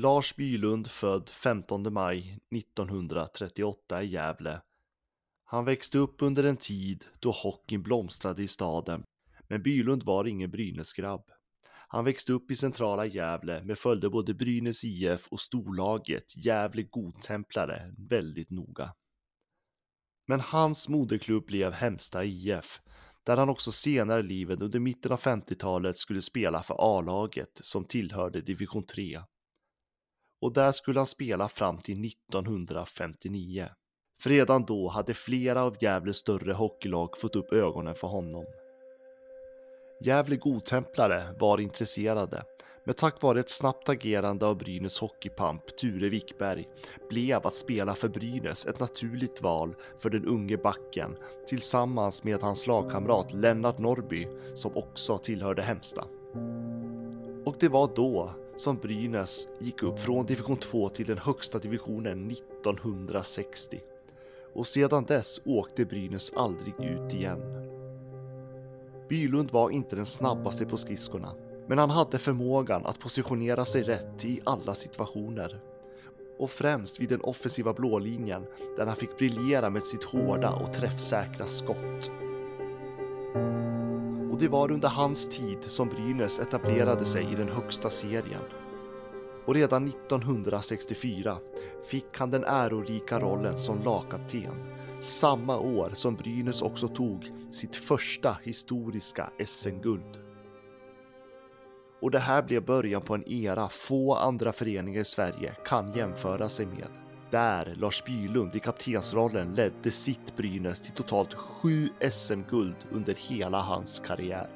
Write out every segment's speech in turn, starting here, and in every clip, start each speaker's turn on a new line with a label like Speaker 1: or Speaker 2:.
Speaker 1: Lars Bylund född 15 maj 1938 i Gävle. Han växte upp under en tid då hockeyn blomstrade i staden, men Bylund var ingen Brynäsgrabb. Han växte upp i centrala Gävle men följde både Brynäs IF och storlaget Gävle Godtemplare väldigt noga. Men hans moderklubb blev Hemsta IF, där han också senare i livet under mitten av 50-talet skulle spela för A-laget som tillhörde division 3. Och där skulle han spela fram till 1959. För redan då hade flera av Gävles större hockeylag fått upp ögonen för honom. Gävle Godtemplare var intresserade, men tack vare ett snabbt agerande av Brynäs hockeypamp Ture Wickberg blev att spela för Brynäs ett naturligt val för den unge backen tillsammans med hans lagkamrat Lennart Norby som också tillhörde Hemsta. Det var då som Brynäs gick upp från division 2 till den högsta divisionen 1960. Och sedan dess åkte Brynäs aldrig ut igen. Bylund var inte den snabbaste på skridskorna, men han hade förmågan att positionera sig rätt i alla situationer. Och främst vid den offensiva blålinjen där han fick briljera med sitt hårda och träffsäkra skott. Och det var under hans tid som Brynäs etablerade sig i den högsta serien. Och redan 1964 fick han den ärorika rollen som lagkapten samma år som Brynäs också tog sitt första historiska SM-guld. Och det här blev början på en era få andra föreningar i Sverige kan jämföra sig med. Där Lars Bylund i kaptensrollen ledde sitt Brynäs till totalt sju SM-guld under hela hans karriär.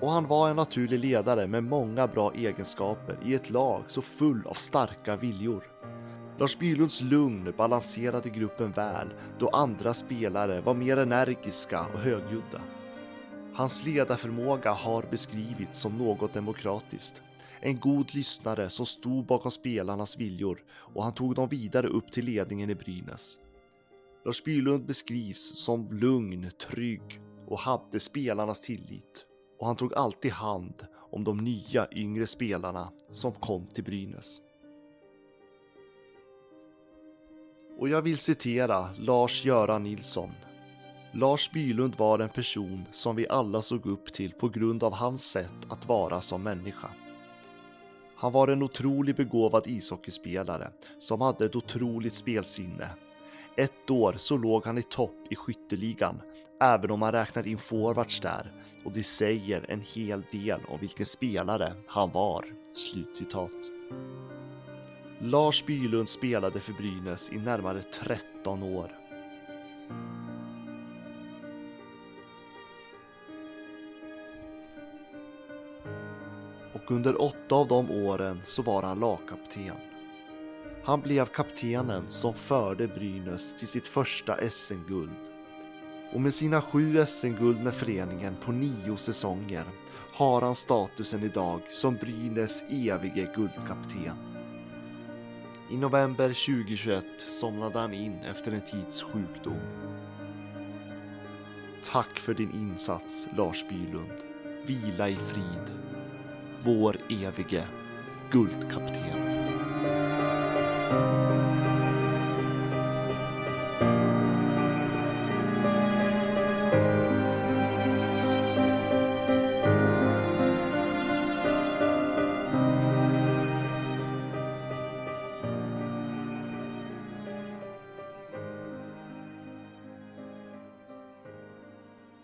Speaker 1: Och han var en naturlig ledare med många bra egenskaper i ett lag så full av starka viljor. Lars Bylunds lugn balanserade gruppen väl då andra spelare var mer energiska och högljudda. Hans ledarförmåga har beskrivits som något demokratiskt. En god lyssnare som stod bakom spelarnas viljor och han tog dem vidare upp till ledningen i Brynäs. Lars Bylund beskrivs som lugn, trygg och hade spelarnas tillit. Och han tog alltid hand om de nya yngre spelarna som kom till Brynäs. Och jag vill citera Lars-Göran Nilsson. Lars Bylund var en person som vi alla såg upp till på grund av hans sätt att vara som människa. Han var en otroligt begåvad ishockeyspelare som hade ett otroligt spelsinne. Ett år så låg han i topp i skytteligan, även om man räknar in forwards där och det säger en hel del om vilken spelare han var." Slutcitat. Lars Bylund spelade för Brynäs i närmare 13 år. Och under åtta av de åren så var han lagkapten. Han blev kaptenen som förde Brynäs till sitt första SM-guld. Och med sina sju SM-guld med föreningen på nio säsonger har han statusen idag som Brynäs evige guldkapten. I november 2021 somnade han in efter en tids sjukdom. Tack för din insats, Lars Bylund. Vila i frid. Vår evige guldkapten.